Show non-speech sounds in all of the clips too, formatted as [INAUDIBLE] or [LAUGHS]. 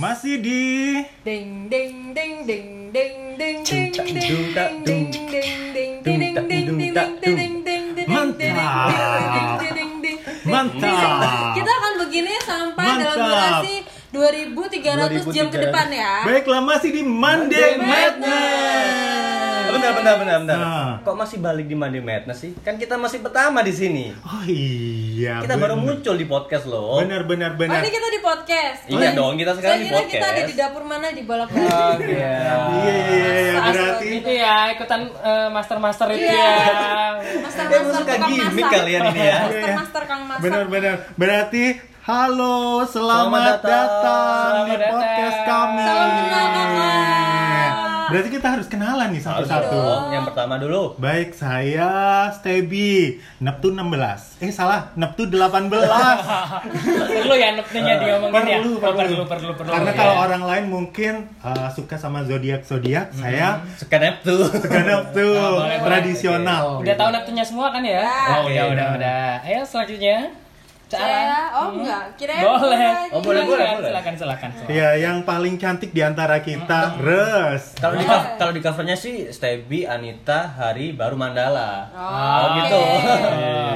Masih di Ding ding ding ding ding ding Dung, ding tak, ding dung, tak, ding dung. ding ding Dung, ding tak, ding dung, ding tak, ding dung. ding ding Mantap. ding ding ding. Mantap. Kita akan begini sampai dalam Mantap. durasi 2300 jam ke 2300. depan ya. Baiklah masih di Monday Monday Madness. Bentar, bentar, bentar, bentar. Nah. Kok masih balik di Monday Madness sih? Kan kita masih pertama di sini. Oh iya. Kita baru bener. muncul di podcast loh. Benar benar Oh benar. ini kita di podcast. Iya dong, kita sekarang Saya di kira kita ada podcast. di dapur mana di balap Oke. Iya iya iya berarti Itu ya ikutan eh, master-master itu Iya. ya. Master Emang master suka gimmick kalian ini ya. Master master kang masak. benar benar. Berarti halo selamat, Selamat datang. datang, di Selamat podcast datang. kami. Salam. Berarti kita harus kenalan nih satu-satu. yang pertama dulu. Baik, saya Stebi, Neptun 16. Eh salah, Neptun 18. [LAUGHS] Perlu ya nepnya diomongin ya. perlu, Oh, perlu. perlu, perlu, perlu. Karena Ya. kalau orang lain mungkin uh, suka sama zodiak zodiak, saya Suka Neptune. suka Neptun Oh, [LAUGHS] boleh, boleh. tradisional. Udah tahu nepnya semua kan ya? Ya. Oh, udah, udah, udah. Ayo selanjutnya. Saya, Cara. oh enggak, kirain Boleh. Oh, boleh, boleh, Silakan, boleh. Silakan, silakan. silakan. Ya, yang paling cantik di antara kita, Res. Kalau di cover- kalau di covernya sih Stebi, Anita, Hari, baru Mandala. Oh, gitu. oke.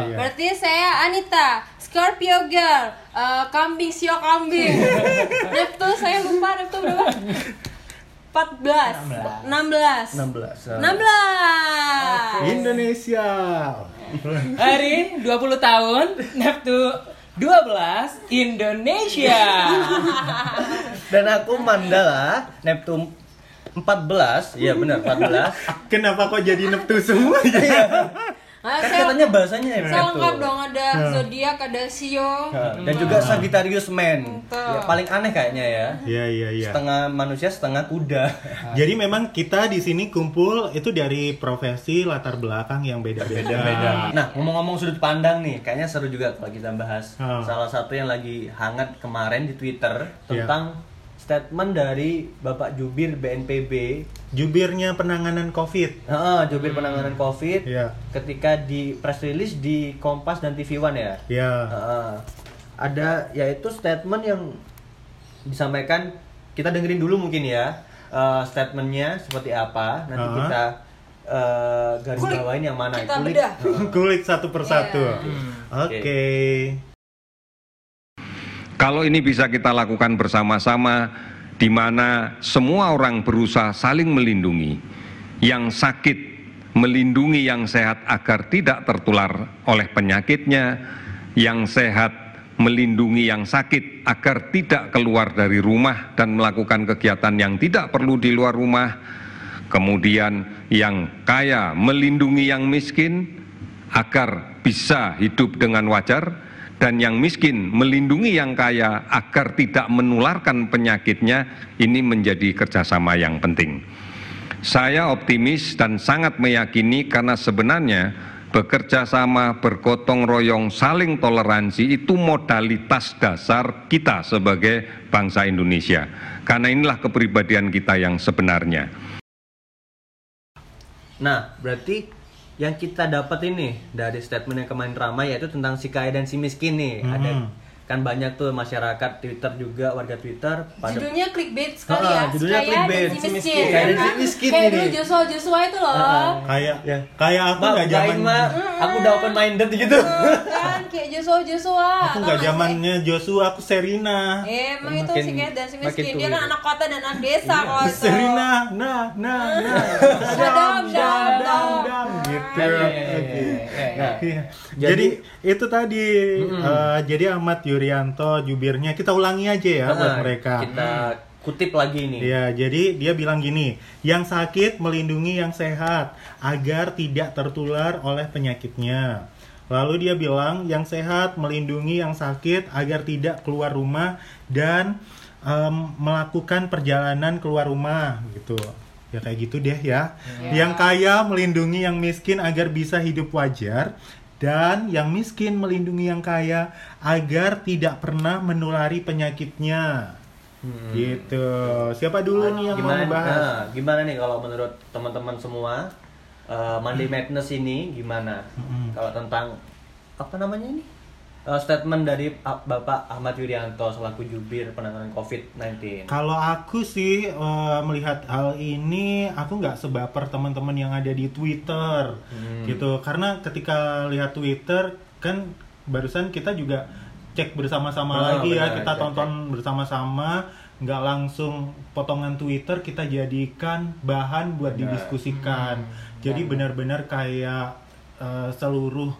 Iya. Berarti saya Anita, Scorpio girl, eh, kambing sio kambing. [LAUGHS] Neptu saya lupa Neptu berapa? 14 16 16. 16 Indonesia. Hari 20 tahun, Neptu 12 Indonesia. Dan aku Mandala, Neptune 14. Iya benar, 14. Kenapa kok jadi Neptun semua ya? Nah, Kan saya, katanya bahasanya saya Neptune. lengkap dong ada zodiak, ada sio. Nah, Dan juga Sagittarius Man. Betul. Ya, paling aneh kayaknya ya. Iya, iya, iya. Setengah manusia, setengah kuda. [LAUGHS] Jadi memang kita di sini kumpul itu dari profesi latar belakang yang beda-beda. Nah, ngomong-ngomong sudut pandang nih, kayaknya seru juga kalau kita bahas. Hmm. Salah satu yang lagi hangat kemarin di Twitter Iya. tentang statement dari Bapak Jubir BNPB, Jubirnya penanganan COVID. Heeh, Jubir penanganan COVID, Iya. ketika di press release di Kompas dan TV One ya. Ya. Heeh. ada yaitu statement yang disampaikan kita dengerin dulu mungkin ya eh, statementnya seperti apa nanti Uh-huh. kita eh, garis bawain yang mana Kita Kulik. bedah. [LAUGHS] Heeh. Kulik satu persatu. Iya. Oke. Kalau ini bisa kita lakukan bersama-sama, di mana semua orang berusaha saling melindungi, yang sakit melindungi yang sehat agar tidak tertular oleh penyakitnya, yang sehat melindungi yang sakit agar tidak keluar dari rumah dan melakukan kegiatan yang tidak perlu di luar rumah, kemudian yang kaya melindungi yang miskin agar bisa hidup dengan wajar dan yang miskin melindungi yang kaya agar tidak menularkan penyakitnya ini menjadi kerjasama yang penting. Saya optimis dan sangat meyakini karena sebenarnya bekerja sama, bergotong royong, saling toleransi itu modalitas dasar kita sebagai bangsa Indonesia. Karena inilah kepribadian kita yang sebenarnya. nah berarti yang kita dapat ini dari statement yang kemarin ramai yaitu tentang si kaya dan si miskin nih ada kan banyak tuh masyarakat Twitter juga warga Twitter pada Judulnya clickbait sekali Ah, ya. judulnya Kaya clickbait. dan si miskin. miskin. Kaya dan si kan? miskin Kayak ini. dulu Joshua Joshua itu loh. Ah, Kayak Ya. kayak aku nggak zaman Mak. aku udah open minded gitu kan kayak Joshua Joshua. aku nggak zamannya Joshua, aku Serina. Eh, emang itu si kaya dan si miskin. Dia kan anak kota dan anak desa kok itu. Serina, nah, nah, nah, dam, dam, dam, iya, iya. nah. Jadi- Jadi, itu tadi eh, jadi Ahmad Yuryanto jubirnya kita ulangi aja ya buat ah, mereka. kita kutip lagi nih Iya, jadi dia bilang gini, yang sakit melindungi yang sehat agar tidak tertular oleh penyakitnya. Lalu dia bilang yang sehat melindungi yang sakit agar tidak keluar rumah dan em, melakukan perjalanan keluar rumah gitu. Ya kayak gitu deh ya. Yang kaya melindungi yang miskin agar bisa hidup wajar dan yang miskin melindungi yang kaya agar tidak pernah menulari penyakitnya. Gitu. Siapa dulu nih yang mau gimana membahas? nah, gimana nih kalau menurut teman-teman semua eh, Monday Madness ini gimana kalau tentang apa namanya ini eh, statement dari Bapak Ahmad Yuryanto selaku jubir penanganan COVID-19. Kalau aku sih eh, melihat hal ini, aku nggak sebaper teman-teman yang ada di Twitter, Hmm. gitu. Karena ketika lihat Twitter, kan barusan kita juga cek bersama-sama Oh, lagi ya, benar, kita cek, tonton bersama-sama, nggak langsung potongan Twitter kita jadikan bahan buat didiskusikan. Jadi benar-benar kayak eh, seluruh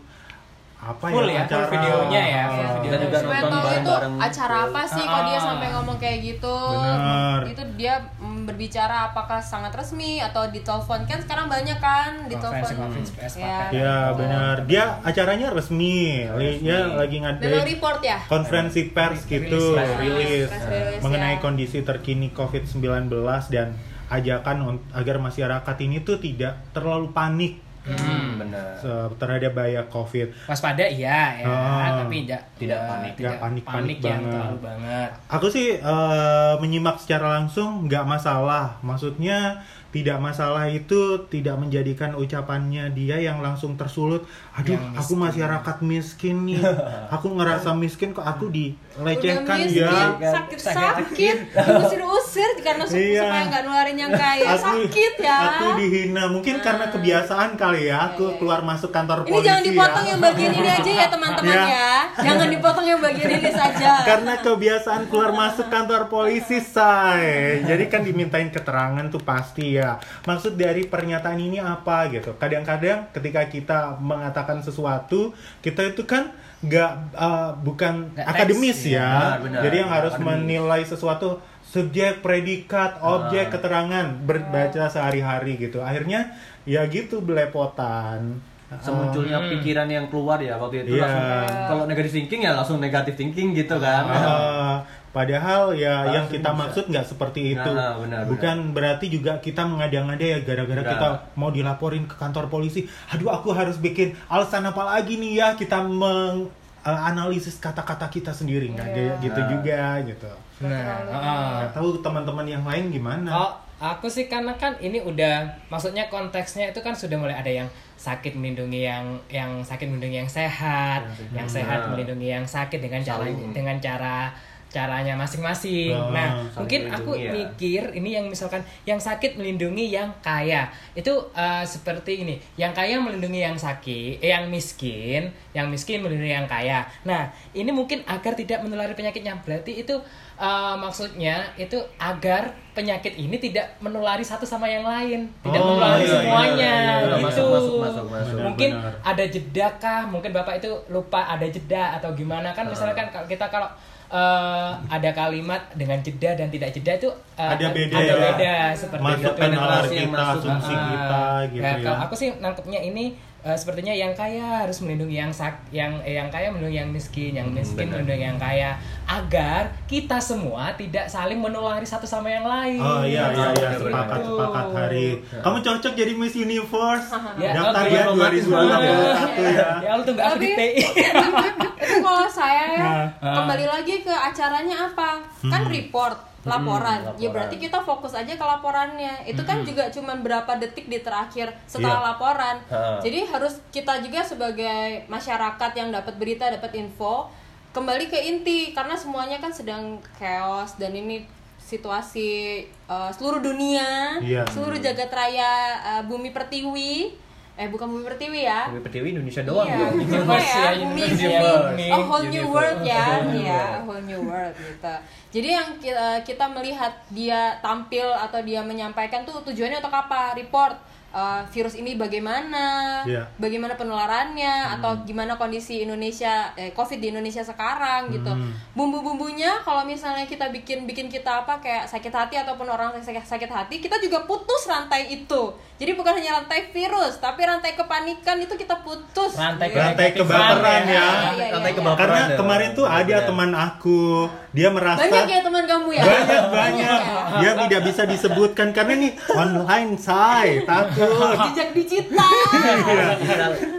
apa Full ya, ya, full videonya ya, full eh, video. Kita juga nonton tahu itu bareng-bareng. acara apa sih kok dia Ah. sampai ngomong kayak gitu Benar. itu dia mm, berbicara apakah sangat resmi atau ditelepon kan sekarang banyak kan ditelepon Conference, conference pers Ya. pakai. Ya benar. Dia acaranya resmi. Li- Dia lagi ngadain report ya konferensi pers gitu, Rilis. mengenai ya. kondisi terkini COVID-19 dan ajakan agar masyarakat ini tuh tidak terlalu panik Hmm, benar. terhadap bahaya COVID. Waspada iya ya, Ah. tapi tidak Tidak ya, panik. tidak Nggak panik-panik panik yang banget. terlalu banget. Aku sih eh, menyimak secara langsung nggak masalah. Maksudnya tidak masalah itu tidak menjadikan ucapannya dia yang langsung tersulut. Aduh, Yang aku masyarakat miskin nih. [LAUGHS] aku ngerasa miskin kok aku dilecehkan Udah miskin, ya. sakit-sakit, diusir-usir karena su- Iya. supaya nggak nularin yang kaya sakit ya. Aku dihina. Mungkin karena kebiasaan kali ya. Aku keluar masuk kantor Ini polisi jangan dipotong ya. yang bagian ini aja ya teman-teman Ya. ya. Jangan dipotong yang bagian ini saja. Karena kebiasaan keluar masuk kantor polisi, say. Jadi kan dimintain keterangan tuh pasti ya. Maksud dari pernyataan ini apa gitu. Kadang-kadang ketika kita mengatakan sesuatu, kita itu kan nggak uh, bukan Nggak akademis teks, ya. benar, benar. Jadi yang harus Akademis. menilai sesuatu subjek, predikat, objek, keterangan berbaca sehari-hari gitu. Akhirnya ya gitu belepotan. Semunculnya pikiran yang keluar ya waktu itu Iya. langsung kalau negatif thinking ya langsung negatif thinking gitu kan. Ah, padahal ya Langsung yang kita bisa. maksud nggak seperti itu. Nah, benar, Bukan berarti juga kita mengada-ngada ya gara-gara Enggak. kita mau dilaporin ke kantor polisi. Aduh aku harus bikin alasan apa lagi nih ya kita menganalisis kata-kata kita sendiri nggak kayak gitu Nah. juga gitu. Nah, heeh. Nggak tahu teman-teman yang lain gimana. Oh, aku sih karena kan ini udah maksudnya konteksnya itu kan sudah mulai ada yang sakit melindungi yang yang sakit melindungi yang sehat, yang sehat Nah. melindungi yang sakit dengan cara Saling. dengan cara caranya masing-masing. Nah, saling mungkin aku ya. mikir ini yang misalkan yang sakit melindungi yang kaya. Itu eh, seperti ini, yang kaya melindungi yang sakit, eh, yang miskin, yang miskin melindungi yang kaya. Nah, ini mungkin agar tidak menulari penyakitnya. Berarti itu eh, maksudnya itu agar penyakit ini tidak menulari satu sama yang lain, tidak Oh, menulari iya, semuanya. iya, iya, iya. gitu. Masuk, masuk, masuk, masuk. Mungkin Benar. ada jeda kah? Mungkin Bapak itu lupa ada jeda atau gimana kan misalnya kan kalau kita kalau eh, ada kalimat dengan jeda dan tidak jeda itu eh, Ada beda ada ya. beda seperti Masuk itu. ke nalar Penetrasi yang kita, masuk. asumsi Ah, kita gitu nah, ya. kalau aku sih nangkepnya ini eh, sepertinya yang kaya harus melindungi yang sak yang eh, yang kaya melindungi yang miskin, yang Hmm, miskin benar. melindungi yang kaya agar kita semua tidak saling menulari satu sama yang lain. Oh iya iya iya Betul. sepakat sepakat hari. Kamu cocok jadi Miss Universe. Ya, Daftar ya romantis 2021 ya. Ya lu tunggu aku di Tapi- TI. itu kalau saya ya Nah. kembali lagi ke acaranya apa kan report laporan Hmm, ya laporan. berarti kita fokus aja ke laporannya itu kan juga cuman berapa detik di terakhir setelah Iya. laporan Ha. jadi harus kita juga sebagai masyarakat yang dapat berita dapat info kembali ke inti karena semuanya kan sedang chaos dan ini situasi uh, seluruh dunia Iya. seluruh jagat raya uh, bumi pertiwi eh bukan bumi pertiwi ya Bumi Pertiwi Indonesia doang Iya, ya. Universe ya, ya, bumi, universe bumi, ya. a whole new world ya, ya, world. a whole new world gitu. Jadi yang kita, kita melihat dia tampil atau dia menyampaikan tuh tujuannya untuk apa? Report uh, virus ini bagaimana, Iya. bagaimana penularannya, atau gimana kondisi Indonesia, eh, COVID di Indonesia sekarang gitu. Hmm. Bumbu-bumbunya kalau misalnya kita bikin bikin kita apa kayak sakit hati ataupun orang sakit sakit hati, kita juga putus rantai itu. Jadi bukan hanya rantai virus, tapi rantai kepanikan itu kita putus. Rantai Gitu. Rantai kenegatifan kebaperan ya. Iya, iya, Rantai iya. kebaperan. Karena ya. kemarin tuh ada teman aku, dia merasa Banyak ya teman kamu ya? banyak banyak ya? dia tidak bisa disebutkan karena nih online say takut [LAUGHS] Jejak digital.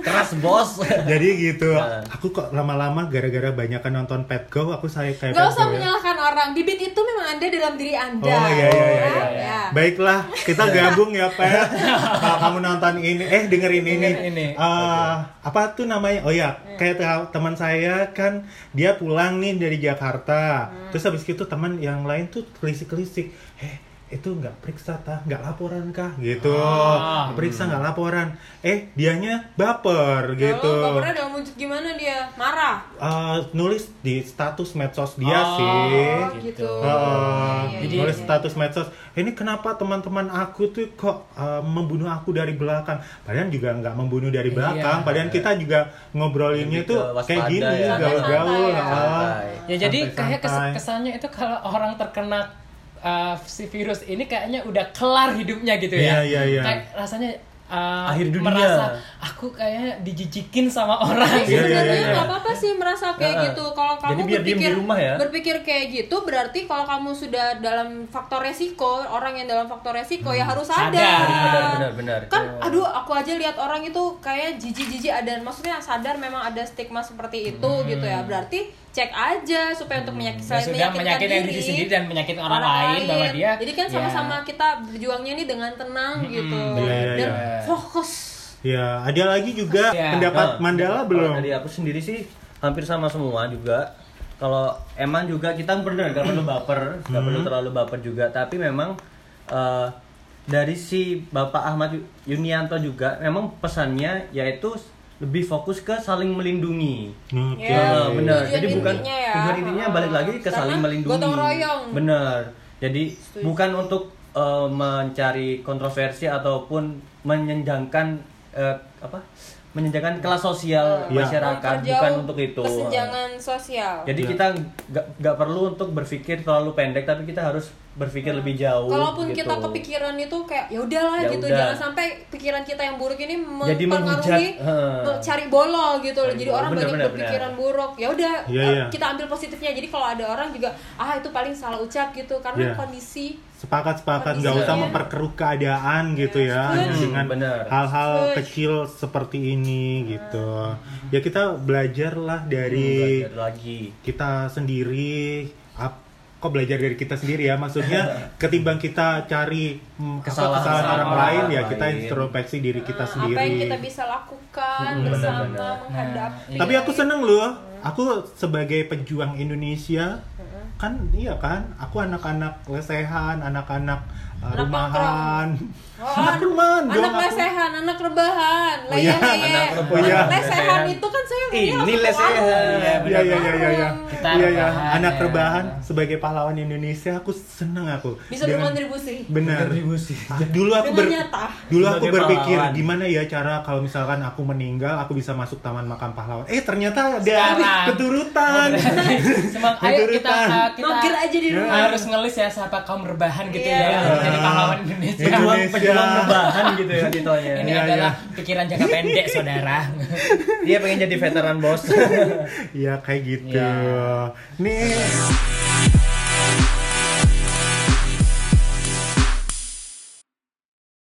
Keras bos. jadi gitu Nah. aku kok lama-lama gara-gara banyak nonton Pet Go aku saya kayak Gak usah ya. menyalahkan orang-orang. Bibit itu memang ada dalam diri anda. Oh iya iya iya. Ya, iya. ya. Baiklah, kita [LAUGHS] gabung ya Pet. Kalau kamu nonton ini, eh dengerin ini. Ini. Eh, apa tuh namanya? Oh ya, kayak te- teman saya kan dia pulang nih dari Jakarta. Terus habis itu teman yang lain tuh kelisik-kelisik. Eh itu nggak periksa tah nggak laporan kah gitu Ah. Nggak periksa nggak laporan eh dianya baper Lalu gitu bapernya dalam wujud gimana dia? Marah. Eh, nulis di status medsos dia Oh, sih gitu. Heeh, Iya, Jadi- nulis status medsos ini kenapa teman-teman aku tuh kok uh, membunuh aku dari belakang padahal juga nggak membunuh dari Iya. belakang padahal kita juga ngobrolinnya tuh kayak gini ya. gaul-gaul ya. Santai. Ya jadi kayak kes- kesannya itu kalau orang terkena uh, si virus ini kayaknya udah kelar hidupnya gitu ya. Iya, iya, iya. Kayak rasanya uh, Akhir dunia. merasa aku kayak dijijikin sama orang. Tapi Iya, iya, sebenarnya iya. nggak apa-apa sih merasa kayak Heeh. gitu. Kalau kamu berpikir di rumah ya. berpikir kayak gitu, berarti kalau kamu sudah dalam faktor resiko, orang yang dalam faktor resiko ya harus Sadar. sadar. Benar, benar, benar. Kan, aduh, aku aja lihat orang itu kayak jijik-jijik ada, maksudnya sadar memang ada stigma seperti itu gitu ya. Berarti cek aja supaya untuk menyakit, Ya selain sudah menyakitkan menyakitkan diri sendiri dan menyakitkan orang, lain, bahwa dia Jadi kan ya, sama-sama kita berjuangnya ini dengan tenang gitu Iya, iya, dan iya. Fokus. ya ada lagi juga Ya. pendapat Nah, Mandala kalau belum Dari aku sendiri sih hampir sama semua juga. Kalau emang juga kita benar nggak perlu baper, nggak perlu terlalu baper juga. Tapi memang eh, dari si Bapak Ahmad Yunianto juga memang pesannya yaitu lebih fokus ke saling melindungi. Oke. Ya, Ya, benar. tujuan Jadi bukan intinya ya. tujuan intinya balik lagi ke Karena saling melindungi. gotong royong. Benar. Jadi bukan untuk eh, mencari kontroversi ataupun menyenjangkan eh, apa? Menyenjangkan kelas sosial Ya. masyarakat Memperjauh bukan untuk itu. Kesenjangan sosial. Jadi Ya. kita nggak nggak perlu untuk berpikir terlalu pendek tapi kita harus berpikir lebih jauh. Kalaupun gitu. kita kepikiran itu kayak ya udahlah Ya gitu, udah. jangan sampai pikiran kita yang buruk ini Jadi menghujat, mempengaruhi me- cari bolol gitu loh. Jadi orang bener, banyak bener, berpikiran bener. buruk. Ya udah eh, iya. kita ambil positifnya. Jadi kalau ada orang juga ah itu paling salah ucap gitu karena Iya. kondisi sepakat-sepakat nggak Kondisinya. usah memperkeruh keadaan gitu ya Betul. dengan hal-hal kecil seperti ini gitu. Ya kita belajarlah dari Belajar lagi. kita sendiri. Ap- kok belajar dari kita sendiri ya? Maksudnya [LAUGHS] ketimbang kita cari hmm, apa, Kesalahan kesalahan orang orang lain ya kita introspeksi diri kita sendiri apa yang kita bisa lakukan Hmm, bersama menghadapi. tapi aku seneng loh. Aku sebagai pejuang Indonesia kan iya kan? Aku anak-anak lesehan anak-anak Anak rumahan Oh, anak rumahan anak aku. lesehan, anak rebahan, Oh iya, leye-leye. anak rebahan. Anak Iya. lesehan itu kan saya Ini lesehan. Iya, Iya iya iya iya iya. Kita Iya iya, anak rebahan sebagai pahlawan Indonesia aku seneng aku. Bisa Dengan- berkontribusi. Benar. Ah, dulu aku ber, nyata. dulu aku berpikir pahlawan. gimana ya cara kalau misalkan aku meninggal aku bisa masuk taman makam pahlawan. Eh ternyata ada Sekarang. keturutan. [LAUGHS] Semang, ayo kita Keturutan. kita aja di rumah. harus ngelis ya siapa kaum rebahan gitu Iya. ya jadi pahlawan Indonesia. Pejuang Indonesia. pejuang rebahan gitu ya titelnya. Ini Iya, adalah pikiran jangka pendek, saudara. Dia pengen jadi veteran bos. Iya kayak gitu. Iya. Nih